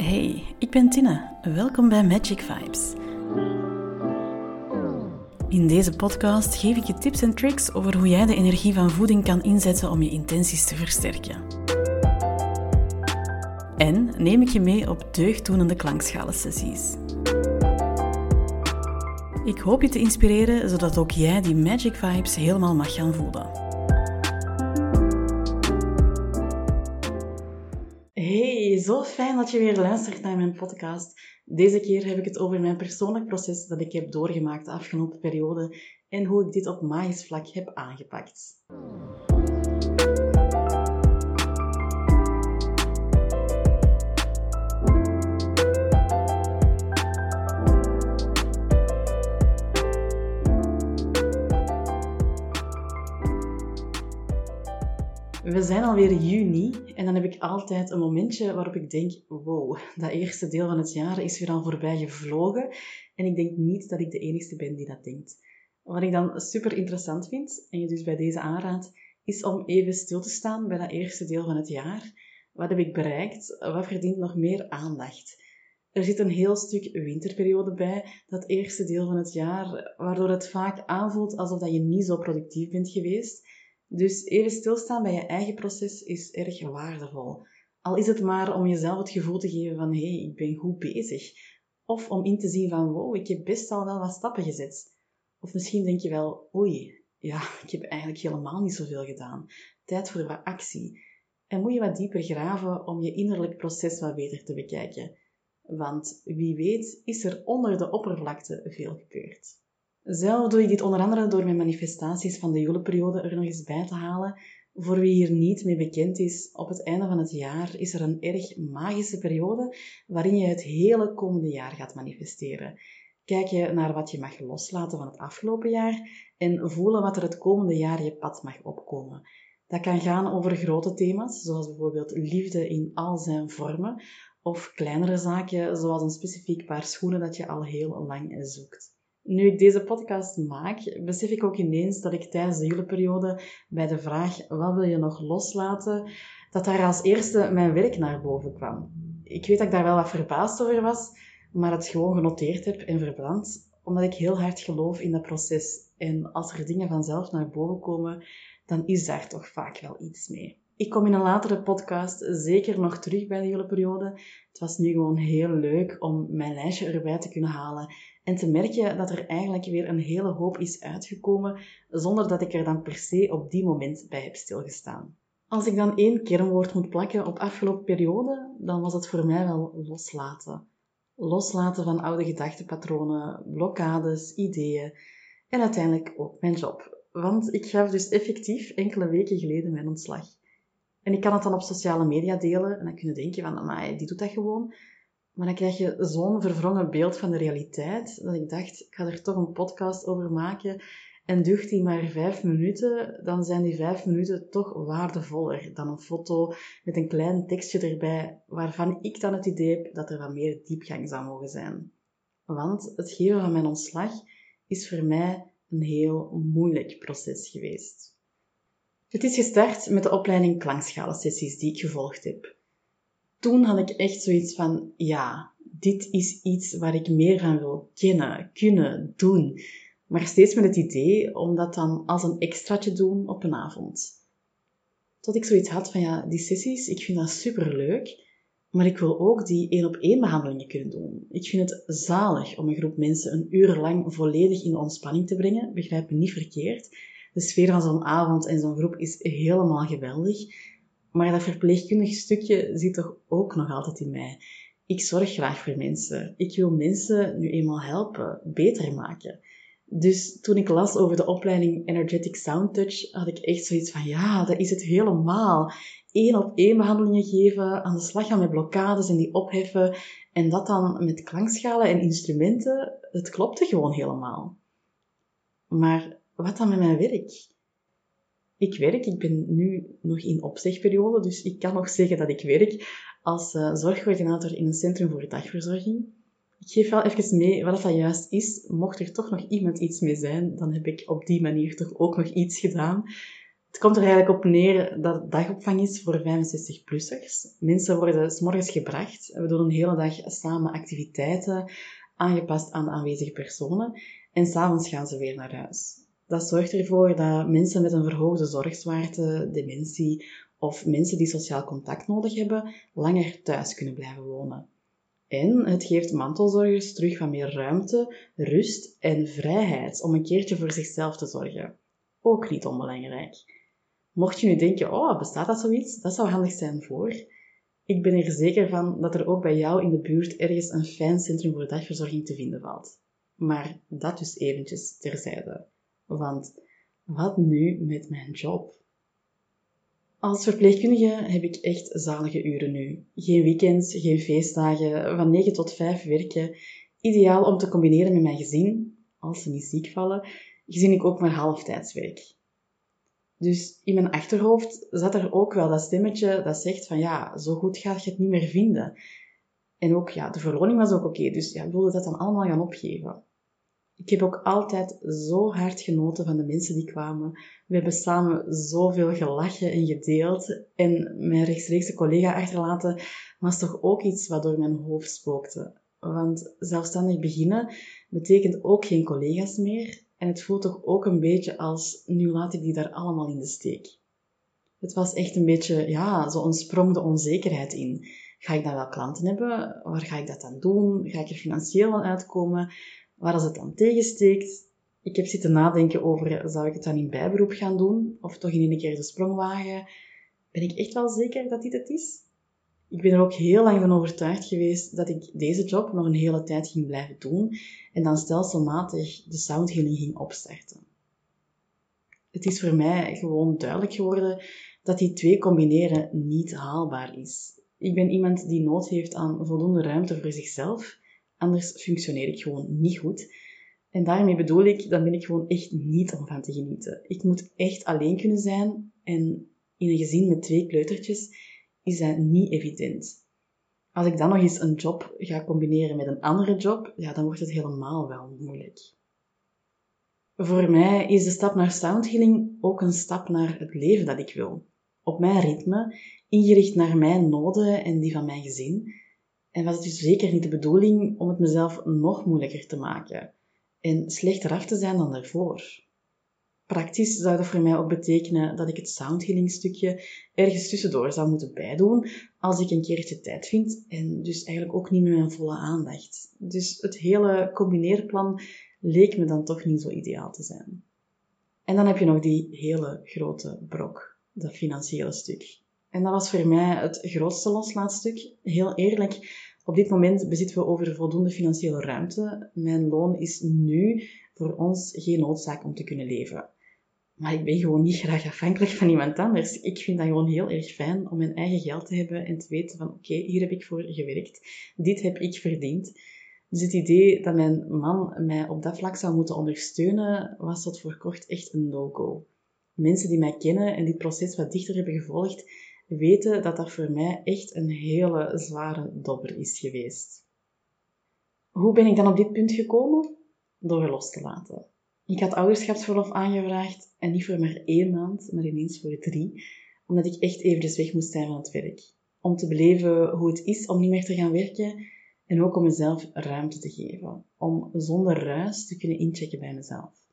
Hey, ik ben Tina. Welkom bij Magic Vibes. In deze podcast geef ik je tips en tricks over hoe jij de energie van voeding kan inzetten om je intenties te versterken. En neem ik je mee op deugddoenende klankschalen-sessies. Ik hoop je te inspireren zodat ook jij die Magic Vibes helemaal mag gaan voelen. Dat je weer luistert naar mijn podcast. Deze keer heb ik het over mijn persoonlijk proces dat ik heb doorgemaakt de afgelopen periode en hoe ik dit op magisch vlak heb aangepakt. We zijn alweer juni en dan heb ik altijd een momentje waarop ik denk: wow, dat eerste deel van het jaar is weer al voorbij gevlogen. En ik denk niet dat ik de enige ben die dat denkt. Wat ik dan super interessant vind, en je dus bij deze aanraad, is om even stil te staan bij dat eerste deel van het jaar. Wat heb ik bereikt? Wat verdient nog meer aandacht? Er zit een heel stuk winterperiode bij, dat eerste deel van het jaar, waardoor het vaak aanvoelt alsof je niet zo productief bent geweest. Dus even stilstaan bij je eigen proces is erg waardevol. Al is het maar om jezelf het gevoel te geven van hé, hey, ik ben goed bezig. Of om in te zien van wow, ik heb best al wel wat stappen gezet. Of misschien denk je wel, oei, ja, ik heb eigenlijk helemaal niet zoveel gedaan. Tijd voor wat actie. En moet je wat dieper graven om je innerlijk proces wat beter te bekijken. Want wie weet is er onder de oppervlakte veel gebeurd. Zelf doe ik dit onder andere door mijn manifestaties van de juleperiode er nog eens bij te halen. Voor wie hier niet mee bekend is, op het einde van het jaar is er een erg magische periode waarin je het hele komende jaar gaat manifesteren. Kijk je naar wat je mag loslaten van het afgelopen jaar en voelen wat er het komende jaar je pad mag opkomen. Dat kan gaan over grote thema's, zoals bijvoorbeeld liefde in al zijn vormen, of kleinere zaken, zoals een specifiek paar schoenen dat je al heel lang zoekt. Nu ik deze podcast maak, besef ik ook ineens dat ik tijdens de juleperiode bij de vraag wat wil je nog loslaten, dat daar als eerste mijn werk naar boven kwam. Ik weet dat ik daar wel wat verbaasd over was, maar het gewoon genoteerd heb en verbrand, omdat ik heel hard geloof in dat proces. En als er dingen vanzelf naar boven komen, dan is daar toch vaak wel iets mee. Ik kom in een latere podcast zeker nog terug bij de juleperiode. Het was nu gewoon heel leuk om mijn lijstje erbij te kunnen halen en te merken dat er eigenlijk weer een hele hoop is uitgekomen, zonder dat ik er dan per se op die moment bij heb stilgestaan. Als ik dan één kernwoord moet plakken op afgelopen periode, dan was het voor mij wel loslaten. Loslaten van oude gedachtenpatronen, blokkades, ideeën en uiteindelijk ook mijn job. Want ik gaf dus effectief enkele weken geleden mijn ontslag. En ik kan het dan op sociale media delen en dan kun je denken van, maar die doet dat gewoon. Maar dan krijg je zo'n verwrongen beeld van de realiteit, dat ik dacht, ik ga er toch een podcast over maken. En duurt die maar vijf minuten, dan zijn die vijf minuten toch waardevoller dan een foto met een klein tekstje erbij, waarvan ik dan het idee heb dat er wat meer diepgang zou mogen zijn. Want het geven van mijn ontslag is voor mij een heel moeilijk proces geweest. Het is gestart met de opleiding klankschalensessies die ik gevolgd heb toen had ik echt zoiets van, ja, dit is iets waar ik meer van wil kennen, kunnen, doen. Maar steeds met het idee om dat dan als een extraatje doen op een avond. Tot ik zoiets had van, ja, die sessies, ik vind dat super leuk, maar ik wil ook die één op één behandelingen kunnen doen. Ik vind het zalig om een groep mensen een uur lang volledig in de ontspanning te brengen. Begrijp me niet verkeerd. De sfeer van zo'n avond en zo'n groep is helemaal geweldig. Maar dat verpleegkundige stukje zit toch ook nog altijd in mij. Ik zorg graag voor mensen. Ik wil mensen nu eenmaal helpen, beter maken. Dus toen ik las over de opleiding Energetic Sound Touch, had ik echt zoiets van, ja, dat is het helemaal. Eén op één behandelingen geven, aan de slag gaan met blokkades en die opheffen. En dat dan met klankschalen en instrumenten. Het klopte gewoon helemaal. Maar wat dan met mijn werk? ik werk, ik ben nu nog in opzegperiode, dus ik kan nog zeggen dat ik werk als uh, zorgcoördinator in een centrum voor dagverzorging. Ik geef wel even mee wat dat juist is. Mocht er toch nog iemand iets mee zijn, dan heb ik op die manier toch ook nog iets gedaan. Het komt er eigenlijk op neer dat het dagopvang is voor 65-plussers. Mensen worden s'morgens gebracht. We doen een hele dag samen activiteiten, aangepast aan de aanwezige personen. En s'avonds gaan ze weer naar huis. Dat zorgt ervoor dat mensen met een verhoogde zorgzwaarte, dementie of mensen die sociaal contact nodig hebben, langer thuis kunnen blijven wonen. En het geeft mantelzorgers terug wat meer ruimte, rust en vrijheid om een keertje voor zichzelf te zorgen. Ook niet onbelangrijk. Mocht je nu denken, oh, bestaat dat zoiets? Dat zou handig zijn voor. Ik ben er zeker van dat er ook bij jou in de buurt ergens een fijn centrum voor dagverzorging te vinden valt. Maar dat dus eventjes terzijde. Want wat nu met mijn job? Als verpleegkundige heb ik echt zalige uren nu. Geen weekends, geen feestdagen, van 9 tot 5 werken. Ideaal om te combineren met mijn gezin, als ze niet ziek vallen, gezien ik ook maar halftijds werk. Dus in mijn achterhoofd zat er ook wel dat stemmetje dat zegt van ja, zo goed gaat je het niet meer vinden. En ook ja, de verloning was ook oké, dus ja, ik wilde dat dan allemaal gaan opgeven. Ik heb ook altijd zo hard genoten van de mensen die kwamen. We hebben samen zoveel gelachen en gedeeld. En mijn rechtstreekse collega achterlaten was toch ook iets wat door mijn hoofd spookte. Want zelfstandig beginnen betekent ook geen collega's meer. En het voelt toch ook een beetje als, nu laat ik die daar allemaal in de steek. Het was echt een beetje, ja, zo'n sprong de onzekerheid in. Ga ik dan wel klanten hebben? Waar ga ik dat dan doen? Ga ik er financieel aan uitkomen? Waar als het dan tegensteekt, ik heb zitten nadenken over, zou ik het dan in bijberoep gaan doen? Of toch in een keer de sprong wagen? Ben ik echt wel zeker dat dit het is? Ik ben er ook heel lang van overtuigd geweest dat ik deze job nog een hele tijd ging blijven doen en dan stelselmatig de soundhealing ging opstarten. Het is voor mij gewoon duidelijk geworden dat die twee combineren niet haalbaar is. Ik ben iemand die nood heeft aan voldoende ruimte voor zichzelf Anders functioneer ik gewoon niet goed. En daarmee bedoel ik, dan ben ik gewoon echt niet om van te genieten. Ik moet echt alleen kunnen zijn en in een gezin met twee kleutertjes is dat niet evident. Als ik dan nog eens een job ga combineren met een andere job, ja, dan wordt het helemaal wel moeilijk. Voor mij is de stap naar soundhealing ook een stap naar het leven dat ik wil. Op mijn ritme, ingericht naar mijn noden en die van mijn gezin. En was het dus zeker niet de bedoeling om het mezelf nog moeilijker te maken en slechter af te zijn dan daarvoor. Praktisch zou dat voor mij ook betekenen dat ik het soundhealing stukje ergens tussendoor zou moeten bijdoen als ik een keertje tijd vind en dus eigenlijk ook niet met mijn volle aandacht. Dus het hele combineerplan leek me dan toch niet zo ideaal te zijn. En dan heb je nog die hele grote brok, dat financiële stuk. En dat was voor mij het grootste loslaatstuk. Heel eerlijk, op dit moment bezitten we over voldoende financiële ruimte. Mijn loon is nu voor ons geen noodzaak om te kunnen leven. Maar ik ben gewoon niet graag afhankelijk van iemand anders. Ik vind dat gewoon heel erg fijn om mijn eigen geld te hebben en te weten van oké, hier heb ik voor gewerkt. Dit heb ik verdiend. Dus het idee dat mijn man mij op dat vlak zou moeten ondersteunen, was tot voor kort echt een no-go. Mensen die mij kennen en dit proces wat dichter hebben gevolgd, weten dat dat voor mij echt een hele zware dobber is geweest. Hoe ben ik dan op dit punt gekomen? Door los te laten. Ik had ouderschapsverlof aangevraagd en niet voor maar één maand, maar ineens voor drie, omdat ik echt eventjes weg moest zijn van het werk. Om te beleven hoe het is om niet meer te gaan werken en ook om mezelf ruimte te geven. Om zonder ruis te kunnen inchecken bij mezelf.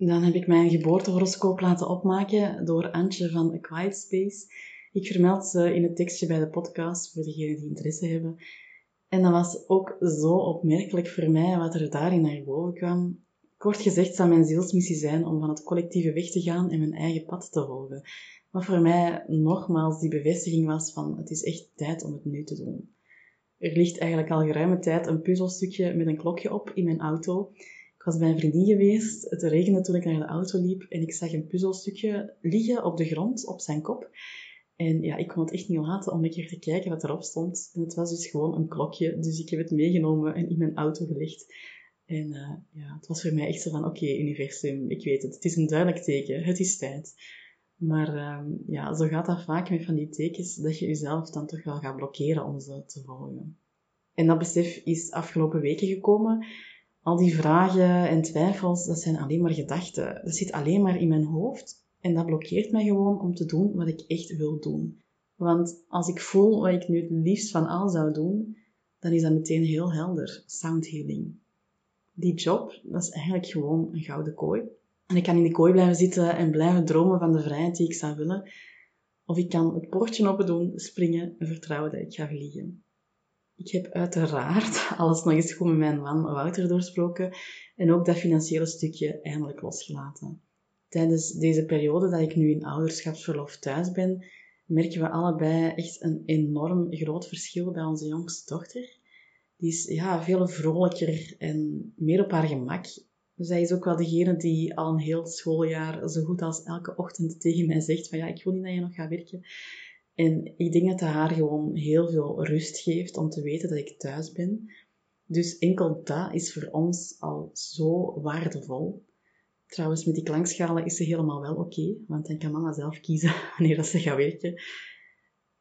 Dan heb ik mijn geboortehoroscoop laten opmaken door Antje van A Quiet Space. Ik vermeld ze in het tekstje bij de podcast voor degenen die interesse hebben. En dat was ook zo opmerkelijk voor mij wat er daarin naar boven kwam. Kort gezegd zou mijn zielsmissie zijn om van het collectieve weg te gaan en mijn eigen pad te volgen. Wat voor mij nogmaals die bevestiging was van het is echt tijd om het nu te doen. Er ligt eigenlijk al geruime tijd een puzzelstukje met een klokje op in mijn auto was bij een vriendin geweest. Het regende toen ik naar de auto liep en ik zag een puzzelstukje liggen op de grond, op zijn kop. En ja, ik kon het echt niet laten om een keer te kijken wat erop stond. En het was dus gewoon een klokje. Dus ik heb het meegenomen en in mijn auto gelegd. En uh, ja, het was voor mij echt zo van, oké, universum, ik weet het. Het is een duidelijk teken. Het is tijd. Maar uh, ja, zo gaat dat vaak met van die tekens, dat je jezelf dan toch wel gaat blokkeren om ze te volgen. En dat besef is afgelopen weken gekomen al die vragen en twijfels, dat zijn alleen maar gedachten. Dat zit alleen maar in mijn hoofd En dat blokkeert mij gewoon om te doen wat ik echt wil doen. Want als ik voel wat ik nu het liefst van al zou doen, dan is dat meteen heel helder. Sound healing. Die job, dat is eigenlijk gewoon een gouden kooi. En ik kan in die kooi blijven zitten en blijven dromen van de vrijheid die ik zou willen. Of ik kan het poortje open doen, springen en vertrouwen dat ik ga vliegen. Ik heb uiteraard alles nog eens goed met mijn man Wouter doorsproken en ook dat financiële stukje eindelijk losgelaten. Tijdens deze periode dat ik nu in ouderschapsverlof thuis ben, merken we allebei echt een enorm groot verschil bij onze jongste dochter. Die is ja, veel vrolijker en meer op haar gemak. Zij is ook wel degene die al een heel schooljaar zo goed als elke ochtend tegen mij zegt van ja, ik wil niet dat je nog gaat werken. En ik denk dat het haar gewoon heel veel rust geeft om te weten dat ik thuis ben. Dus enkel dat is voor ons al zo waardevol. Trouwens, met die klankschalen is ze helemaal wel oké, want dan kan mama zelf kiezen wanneer dat ze gaat werken.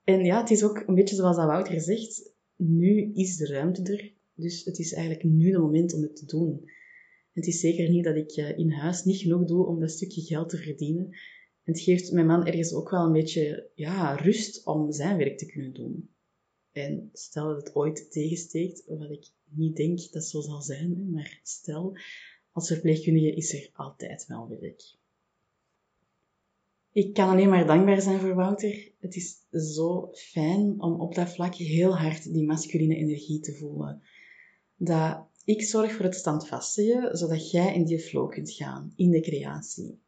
En ja, het is ook een beetje zoals dat Wouter zegt, nu is de ruimte er, dus het is eigenlijk nu de moment om het te doen. Het is zeker niet dat ik eh, in huis niet genoeg doe om dat stukje geld te verdienen. Het geeft mijn man ergens ook wel een beetje ja, rust om zijn werk te kunnen doen. En stel dat het ooit tegensteekt, wat ik niet denk dat zo zal zijn, maar stel, als verpleegkundige is er altijd wel werk. Ik kan alleen maar dankbaar zijn voor Wouter. Het is zo fijn om op dat vlak heel hard die masculine energie te voelen. Dat ik zorg voor het standvastige, zodat jij in die flow kunt gaan, in de creatie.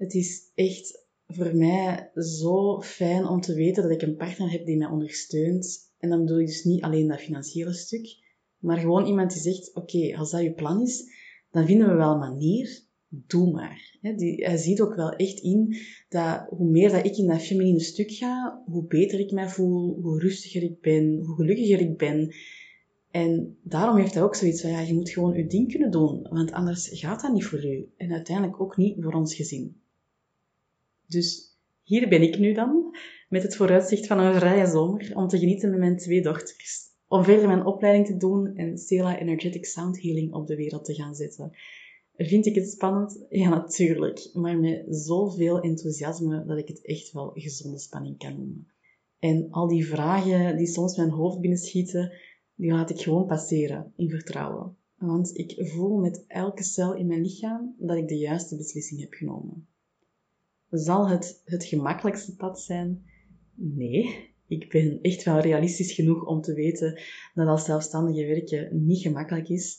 Het is echt voor mij zo fijn om te weten dat ik een partner heb die mij ondersteunt. En dan bedoel ik dus niet alleen dat financiële stuk, maar gewoon iemand die zegt, oké, als dat je plan is, dan vinden we wel een manier, doe maar. Hij ziet ook wel echt in dat hoe meer dat ik in dat feminine stuk ga, hoe beter ik mij voel, hoe rustiger ik ben, hoe gelukkiger ik ben. En daarom heeft hij ook zoiets van, ja, je moet gewoon je ding kunnen doen, want anders gaat dat niet voor u. En uiteindelijk ook niet voor ons gezin. Dus hier ben ik nu dan, met het vooruitzicht van een vrije zomer, om te genieten met mijn twee dochters. Om verder mijn opleiding te doen en Stella Energetic Sound Healing op de wereld te gaan zetten. Vind ik het spannend? Ja, natuurlijk. Maar met zoveel enthousiasme dat ik het echt wel gezonde spanning kan noemen. En al die vragen die soms mijn hoofd binnenschieten, die laat ik gewoon passeren in vertrouwen. Want ik voel met elke cel in mijn lichaam dat ik de juiste beslissing heb genomen. Zal het het gemakkelijkste pad zijn? Nee, ik ben echt wel realistisch genoeg om te weten dat als zelfstandige werken niet gemakkelijk is,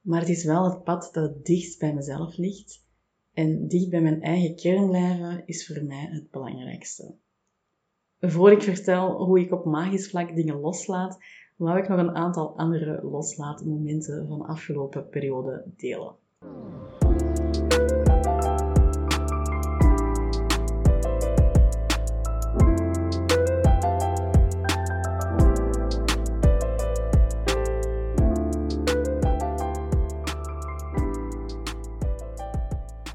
maar het is wel het pad dat dichtst bij mezelf ligt. En dicht bij mijn eigen kern blijven is voor mij het belangrijkste. Voor ik vertel hoe ik op magisch vlak dingen loslaat, wou ik nog een aantal andere loslaatmomenten van de afgelopen periode delen.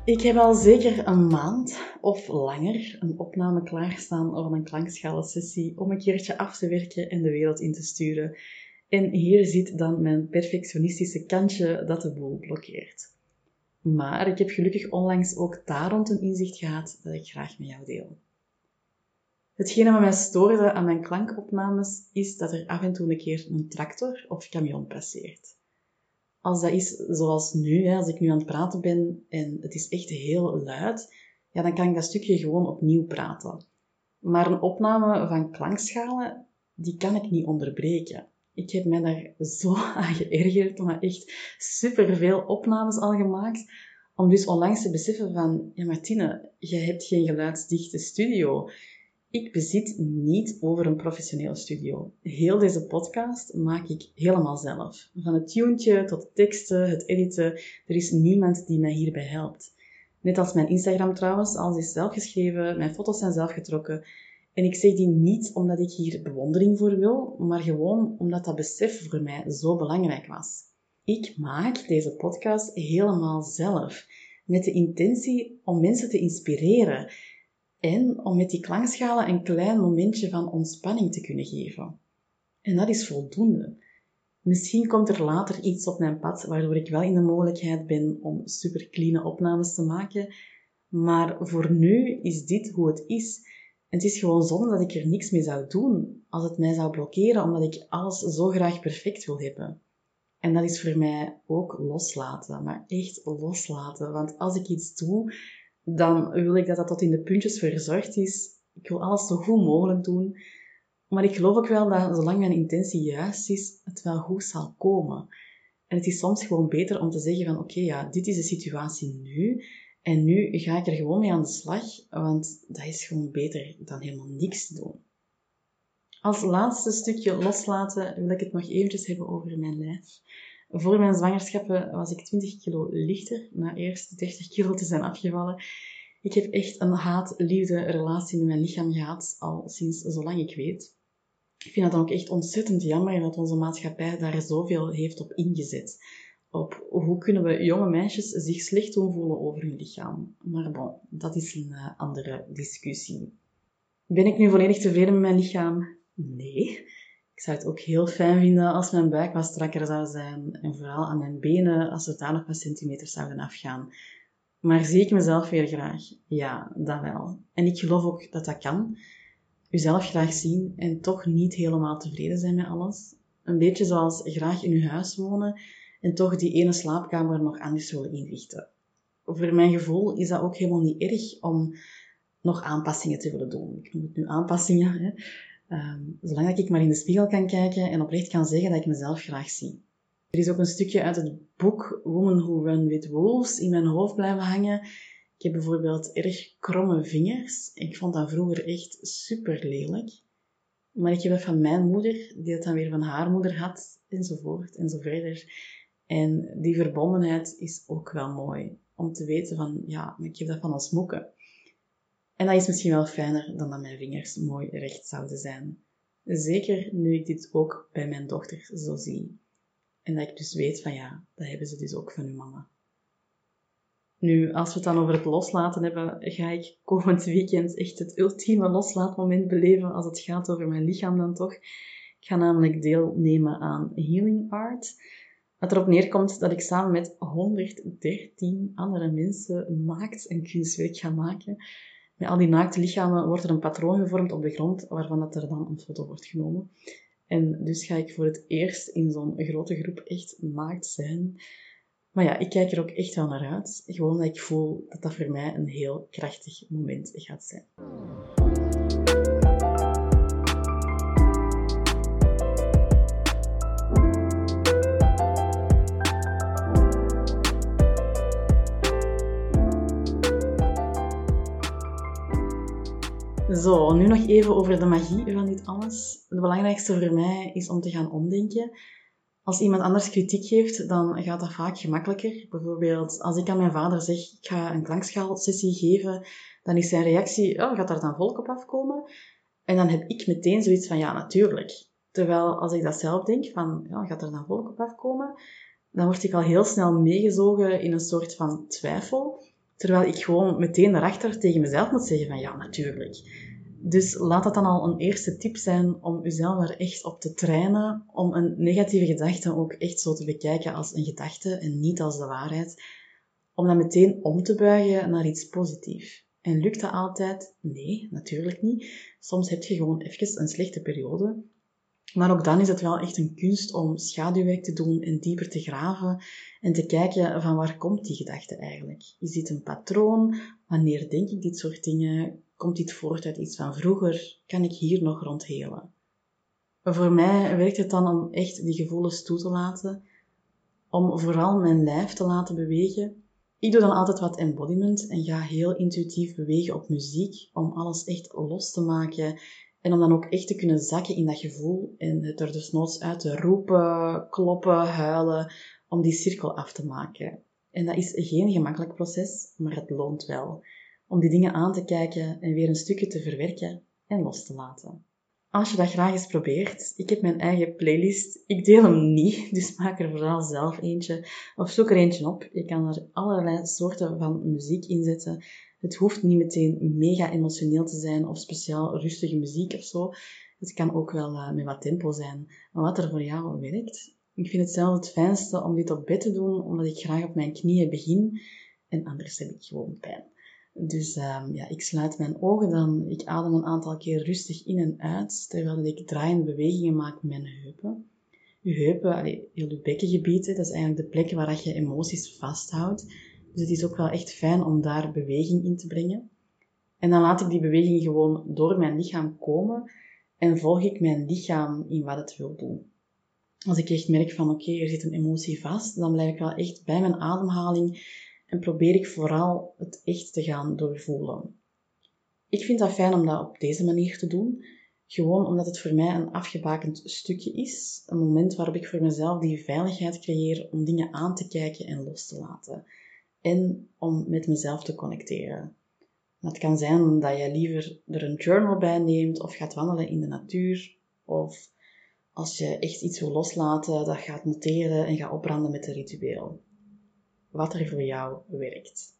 Ik heb al zeker een maand of langer een opname klaarstaan of een klankschalensessie om een keertje af te werken en de wereld in te sturen. En hier zit dan mijn perfectionistische kantje dat de boel blokkeert. Maar ik heb gelukkig onlangs ook daar rond een inzicht gehad dat ik graag met jou deel. Hetgene wat mij stoorde aan mijn klankopnames is dat er af en toe een keer een tractor of camion passeert als dat is zoals nu, hè, als ik nu aan het praten ben en het is echt heel luid, ja, dan kan ik dat stukje gewoon opnieuw praten. Maar een opname van klankschalen, die kan ik niet onderbreken. Ik heb mij daar zo aan geërgerd, maar echt superveel opnames al gemaakt, om dus onlangs te beseffen van, ja Martine, jij hebt geen geluidsdichte studio. Ik bezit niet over een professionele studio. Heel deze podcast maak ik helemaal zelf. Van het tuentje tot de teksten, het editen. Er is niemand die mij hierbij helpt. Net als mijn Instagram trouwens, alles is zelf geschreven, mijn foto's zijn zelf getrokken. En ik zeg die niet omdat ik hier bewondering voor wil, maar gewoon omdat dat besef voor mij zo belangrijk was. Ik maak deze podcast helemaal zelf, met de intentie om mensen te inspireren en om met die klankschalen een klein momentje van ontspanning te kunnen geven. En dat is voldoende. Misschien komt er later iets op mijn pad waardoor ik wel in de mogelijkheid ben om super clean opnames te maken, Maar voor nu is dit hoe het is. En het is gewoon zonde dat ik er niks mee zou doen als het mij zou blokkeren omdat ik alles zo graag perfect wil hebben. En dat is voor mij ook loslaten, maar echt loslaten. Want als ik iets doe, dan wil ik dat dat tot in de puntjes verzorgd is. Ik wil alles zo goed mogelijk doen. Maar ik geloof ook wel dat zolang mijn intentie juist is, het wel goed zal komen. En het is soms gewoon beter om te zeggen van oké, ja, dit is de situatie nu. En nu ga ik er gewoon mee aan de slag, want dat is gewoon beter dan helemaal niks doen. Als laatste stukje loslaten wil ik het nog eventjes hebben over mijn lijf. Voor mijn zwangerschappen was ik 20 kilo lichter, na eerst 30 kilo te zijn afgevallen. Ik heb echt een haat-liefde relatie met mijn lichaam gehad, al sinds zolang ik weet. Ik vind dat dan ook echt ontzettend jammer dat onze maatschappij daar zoveel heeft op ingezet. Op hoe kunnen we jonge meisjes zich slecht doen voelen over hun lichaam. Maar bon, dat is een uh, andere discussie. Ben ik nu volledig tevreden met mijn lichaam? Nee. Ik zou het ook heel fijn vinden als mijn buik wat strakker zou zijn. En vooral aan mijn benen, als er daar nog wat centimeters zouden afgaan. Maar zie ik mezelf weer graag? Ja, dat wel. En ik geloof ook dat dat kan. Uzelf graag zien en toch niet helemaal tevreden zijn met alles. Een beetje zoals graag in uw huis wonen en toch die ene slaapkamer nog anders willen inrichten. Voor mijn gevoel is dat ook helemaal niet erg om nog aanpassingen te willen doen. Ik noem het nu aanpassingen. Hè. Um, zolang dat ik maar in de spiegel kan kijken en oprecht kan zeggen dat ik mezelf graag zie. Er is ook een stukje uit het boek Women Who Run With Wolves in mijn hoofd blijven hangen. Ik heb bijvoorbeeld erg kromme vingers. Ik vond dat vroeger echt super lelijk. Maar ik heb dat van mijn moeder, die dat dan weer van haar moeder had, enzovoort, en zo verder. En die verbondenheid is ook wel mooi. Om te weten van, ja, ik heb dat van ons moeken. En dat is misschien wel fijner dan dat mijn vingers mooi recht zouden zijn. Zeker nu ik dit ook bij mijn dochter zo zie. En dat ik dus weet van ja, dat hebben ze dus ook van hun mama. Nu, als we het dan over het loslaten hebben, ga ik komend weekend echt het ultieme loslaatmoment beleven als het gaat over mijn lichaam dan toch. Ik ga namelijk deelnemen aan Healing Art. Wat erop neerkomt dat ik samen met 113 andere mensen naakt een kunstwerk ga maken. Met al die naakte lichamen wordt er een patroon gevormd op de grond, waarvan dat er dan een foto wordt genomen. En dus ga ik voor het eerst in zo'n grote groep echt naakt zijn. Maar ja, ik kijk er ook echt wel naar uit. Gewoon dat ik voel dat dat voor mij een heel krachtig moment gaat zijn. Zo, nu nog even over de magie van dit alles. Het belangrijkste voor mij is om te gaan omdenken. Als iemand anders kritiek geeft, dan gaat dat vaak gemakkelijker. Bijvoorbeeld, als ik aan mijn vader zeg, ik ga een klankschaalsessie geven, dan is zijn reactie, oh, gaat daar dan volk op afkomen? En dan heb ik meteen zoiets van, ja, natuurlijk. Terwijl als ik dat zelf denk, van, ja, gaat er dan volk op afkomen? Dan word ik al heel snel meegezogen in een soort van twijfel. Terwijl ik gewoon meteen daarachter tegen mezelf moet zeggen van, ja, natuurlijk. Dus laat dat dan al een eerste tip zijn om jezelf er echt op te trainen, om een negatieve gedachte ook echt zo te bekijken als een gedachte en niet als de waarheid. Om dat meteen om te buigen naar iets positiefs. En lukt dat altijd? Nee, natuurlijk niet. Soms heb je gewoon even een slechte periode. Maar ook dan is het wel echt een kunst om schaduwwerk te doen en dieper te graven en te kijken van waar komt die gedachte eigenlijk? Is dit een patroon? Wanneer denk ik dit soort dingen? Komt dit voort uit iets van vroeger? Kan ik hier nog rondhelen? Voor mij werkt het dan om echt die gevoelens toe te laten, om vooral mijn lijf te laten bewegen. Ik doe dan altijd wat embodiment en ga heel intuïtief bewegen op muziek, om alles echt los te maken en om dan ook echt te kunnen zakken in dat gevoel en het er dus noods uit te roepen, kloppen, huilen, om die cirkel af te maken. En dat is geen gemakkelijk proces, maar het loont wel om die dingen aan te kijken en weer een stukje te verwerken en los te laten. Als je dat graag eens probeert, ik heb mijn eigen playlist. Ik deel hem niet, dus maak er vooral zelf eentje of zoek er eentje op. Je kan er allerlei soorten van muziek in zetten. Het hoeft niet meteen mega emotioneel te zijn of speciaal rustige muziek of zo. Het kan ook wel uh, met wat tempo zijn, maar wat er voor jou werkt. Ik vind het zelf het fijnste om dit op bed te doen, omdat ik graag op mijn knieën begin en anders heb ik gewoon pijn. Dus ehm, ja, ik sluit mijn ogen dan, ik adem een aantal keer rustig in en uit, terwijl ik draaiende bewegingen maak met mijn heupen. Je heupen, allee, heel je bekkengebied, dat is eigenlijk de plek waar je emoties vasthoudt. Dus het is ook wel echt fijn om daar beweging in te brengen. En dan laat ik die beweging gewoon door mijn lichaam komen en volg ik mijn lichaam in wat het wil doen. Als ik echt merk van oké, er zit een emotie vast, dan blijf ik wel echt bij mijn ademhaling en probeer ik vooral het echt te gaan doorvoelen. Ik vind dat fijn om dat op deze manier te doen, gewoon omdat het voor mij een afgebakend stukje is, een moment waarop ik voor mezelf die veiligheid creëer om dingen aan te kijken en los te laten en om met mezelf te connecteren. Het kan zijn dat je liever er een journal bij neemt of gaat wandelen in de natuur of als je echt iets wil loslaten, dat gaat noteren en gaat opbranden met een ritueel. Wat er voor jou werkt.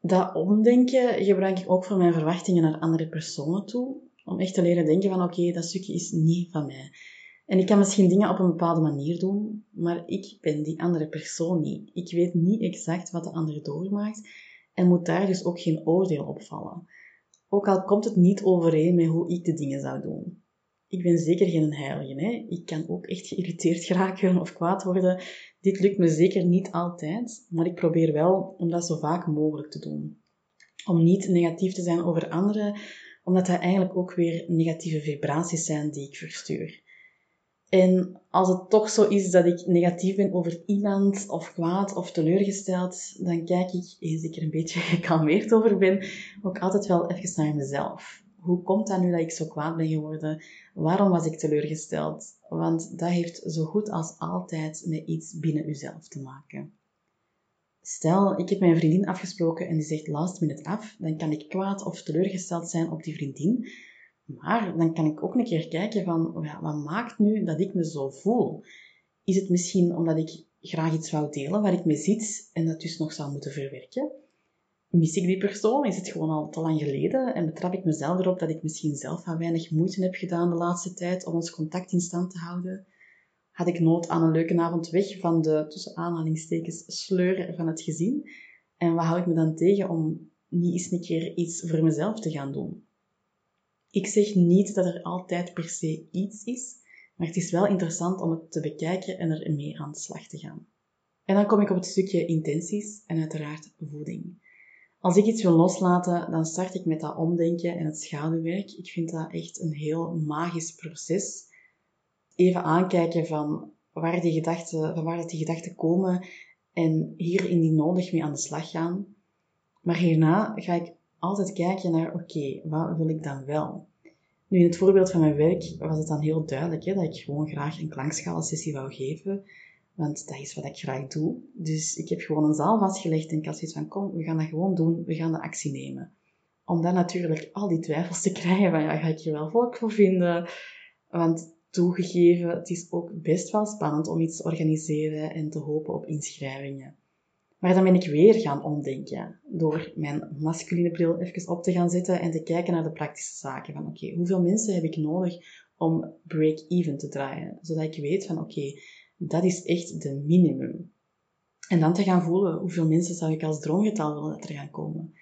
Dat omdenken gebruik ik ook voor mijn verwachtingen naar andere personen toe. Om echt te leren denken van oké, dat stukje is niet van mij. En ik kan misschien dingen op een bepaalde manier doen, maar ik ben die andere persoon niet. Ik weet niet exact wat de ander doormaakt en moet daar dus ook geen oordeel op vallen. Ook al komt het niet overeen met hoe ik de dingen zou doen. Ik ben zeker geen heilige. Hè? Ik kan ook echt geïrriteerd geraken of kwaad worden. Dit lukt me zeker niet altijd, maar ik probeer wel om dat zo vaak mogelijk te doen. Om niet negatief te zijn over anderen, omdat dat eigenlijk ook weer negatieve vibraties zijn die ik verstuur. En als het toch zo is dat ik negatief ben over iemand, of kwaad, of teleurgesteld, dan kijk ik, eens ik er een beetje gekalmeerd over ben, ook altijd wel even naar mezelf. Hoe komt dat nu dat ik zo kwaad ben geworden? Waarom was ik teleurgesteld? Want dat heeft zo goed als altijd met iets binnen uzelf te maken. Stel, ik heb mijn vriendin afgesproken en die zegt last minute af, dan kan ik kwaad of teleurgesteld zijn op die vriendin, maar dan kan ik ook een keer kijken van, wat maakt nu dat ik me zo voel? Is het misschien omdat ik graag iets wou delen waar ik mee zit en dat dus nog zou moeten verwerken? Mis ik die persoon? Is het gewoon al te lang geleden? En betrap ik mezelf erop dat ik misschien zelf wat weinig moeite heb gedaan de laatste tijd om ons contact in stand te houden? Had ik nood aan een leuke avond weg van de, tussen aanhalingstekens, sleur van het gezin? En wat hou ik me dan tegen om niet eens een keer iets voor mezelf te gaan doen? Ik zeg niet dat er altijd per se iets is, maar het is wel interessant om het te bekijken en er mee aan de slag te gaan. En dan kom ik op het stukje intenties en uiteraard voeding. Als ik iets wil loslaten, dan start ik met dat omdenken en het schaduwwerk. Ik vind dat echt een heel magisch proces. Even aankijken van waar die gedachten, van waar die gedachten komen en hier indien nodig mee aan de slag gaan. Maar hierna ga ik altijd kijken naar, oké, wat wil ik dan wel? Nu, in het voorbeeld van mijn werk was het dan heel duidelijk hè, dat ik gewoon graag een klankschalensessie wou geven. Want dat is wat ik graag doe. Dus ik heb gewoon een zaal vastgelegd en ik had zoiets van, kom, we gaan dat gewoon doen. We gaan de actie nemen. Om dan natuurlijk al die twijfels te krijgen van, ja, ga ik hier wel volk voor vinden? Want toegegeven, het is ook best wel spannend om iets te organiseren en te hopen op inschrijvingen. Maar dan ben ik weer gaan omdenken door mijn masculine bril even op te gaan zetten en te kijken naar de praktische zaken. Van oké, hoeveel mensen heb ik nodig om break-even te draaien? Zodat ik weet van oké, dat is echt de minimum. En dan te gaan voelen hoeveel mensen zou ik als droomgetal willen dat er gaan komen.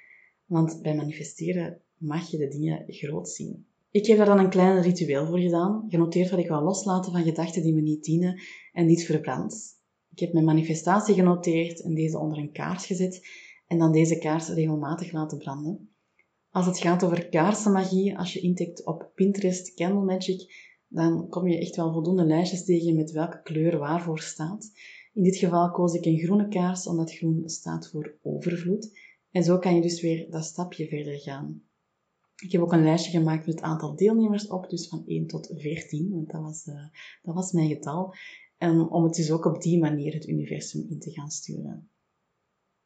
Want bij manifesteren mag je de dingen groot zien. Ik heb daar dan een klein ritueel voor gedaan, genoteerd wat ik wil loslaten van gedachten die me niet dienen en niet verbrand. Ik heb mijn manifestatie genoteerd en deze onder een kaars gezet en dan deze kaars regelmatig laten branden. Als het gaat over kaarsenmagie, als je intikt op Pinterest Candle Magic, dan kom je echt wel voldoende lijstjes tegen met welke kleur waarvoor staat. In dit geval koos ik een groene kaars, omdat groen staat voor overvloed. En zo kan je dus weer dat stapje verder gaan. Ik heb ook een lijstje gemaakt met het aantal deelnemers op, dus van 1 tot 14, want dat was, uh, dat was mijn getal. En om het dus ook op die manier het universum in te gaan sturen.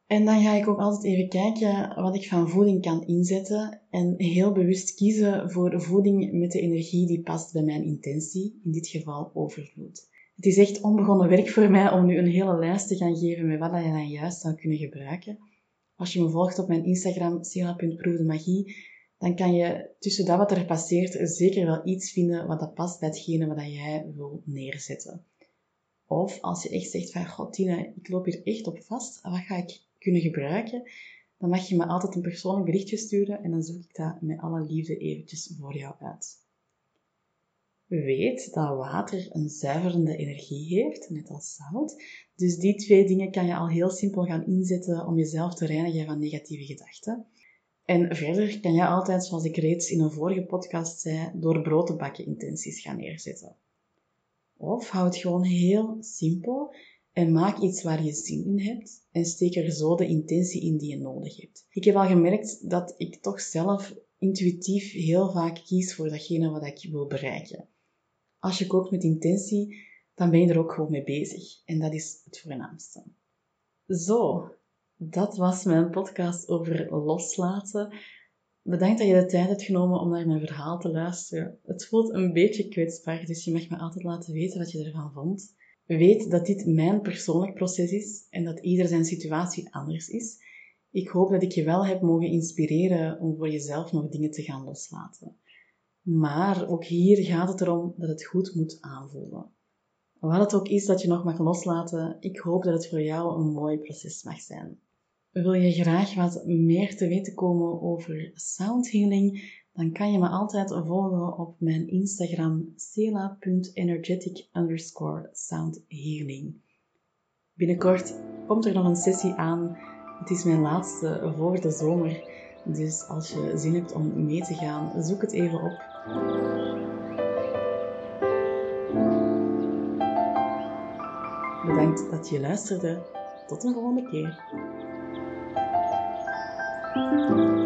En dan ga ik ook altijd even kijken wat ik van voeding kan inzetten en heel bewust kiezen voor voeding met de energie die past bij mijn intentie, in dit geval overvloed. Het is echt onbegonnen werk voor mij om nu een hele lijst te gaan geven met wat je dan juist zou kunnen gebruiken. Als je me volgt op mijn Instagram, sela.proefdemagie, dan kan je tussen dat wat er passeert zeker wel iets vinden wat dat past bij hetgene wat jij wil neerzetten. Of als je echt zegt van, god Tina, ik loop hier echt op vast, wat ga ik kunnen gebruiken? dan mag je me altijd een persoonlijk berichtje sturen en dan zoek ik dat met alle liefde eventjes voor jou uit. Weet dat water een zuiverende energie heeft, net als zout. Dus die twee dingen kan je al heel simpel gaan inzetten om jezelf te reinigen van negatieve gedachten. En verder kan je altijd, zoals ik reeds in een vorige podcast zei, door brood te bakken intenties gaan neerzetten. Of hou het gewoon heel simpel en maak iets waar je zin in hebt en steek er zo de intentie in die je nodig hebt. Ik heb al gemerkt dat ik toch zelf intuïtief heel vaak kies voor datgene wat ik wil bereiken. Als je kookt met intentie, dan ben je er ook gewoon mee bezig. En dat is het voornaamste. Zo, dat was mijn podcast over loslaten. Bedankt dat je de tijd hebt genomen om naar mijn verhaal te luisteren. Het voelt een beetje kwetsbaar, dus je mag me altijd laten weten wat je ervan vond. Weet dat dit mijn persoonlijk proces is en dat ieder zijn situatie anders is. Ik hoop dat ik je wel heb mogen inspireren om voor jezelf nog dingen te gaan loslaten. Maar ook hier gaat het erom dat het goed moet aanvoelen. Wat het ook is dat je nog mag loslaten, ik hoop dat het voor jou een mooi proces mag zijn. Wil je graag wat meer te weten komen over sound healing? Dan kan je me altijd volgen op mijn Instagram cela.energetic underscore soundhealing. Binnenkort komt er nog een sessie aan. Het is mijn laatste voor de zomer. Dus als je zin hebt om mee te gaan, zoek het even op. Bedankt dat je luisterde. Tot een volgende keer. thank you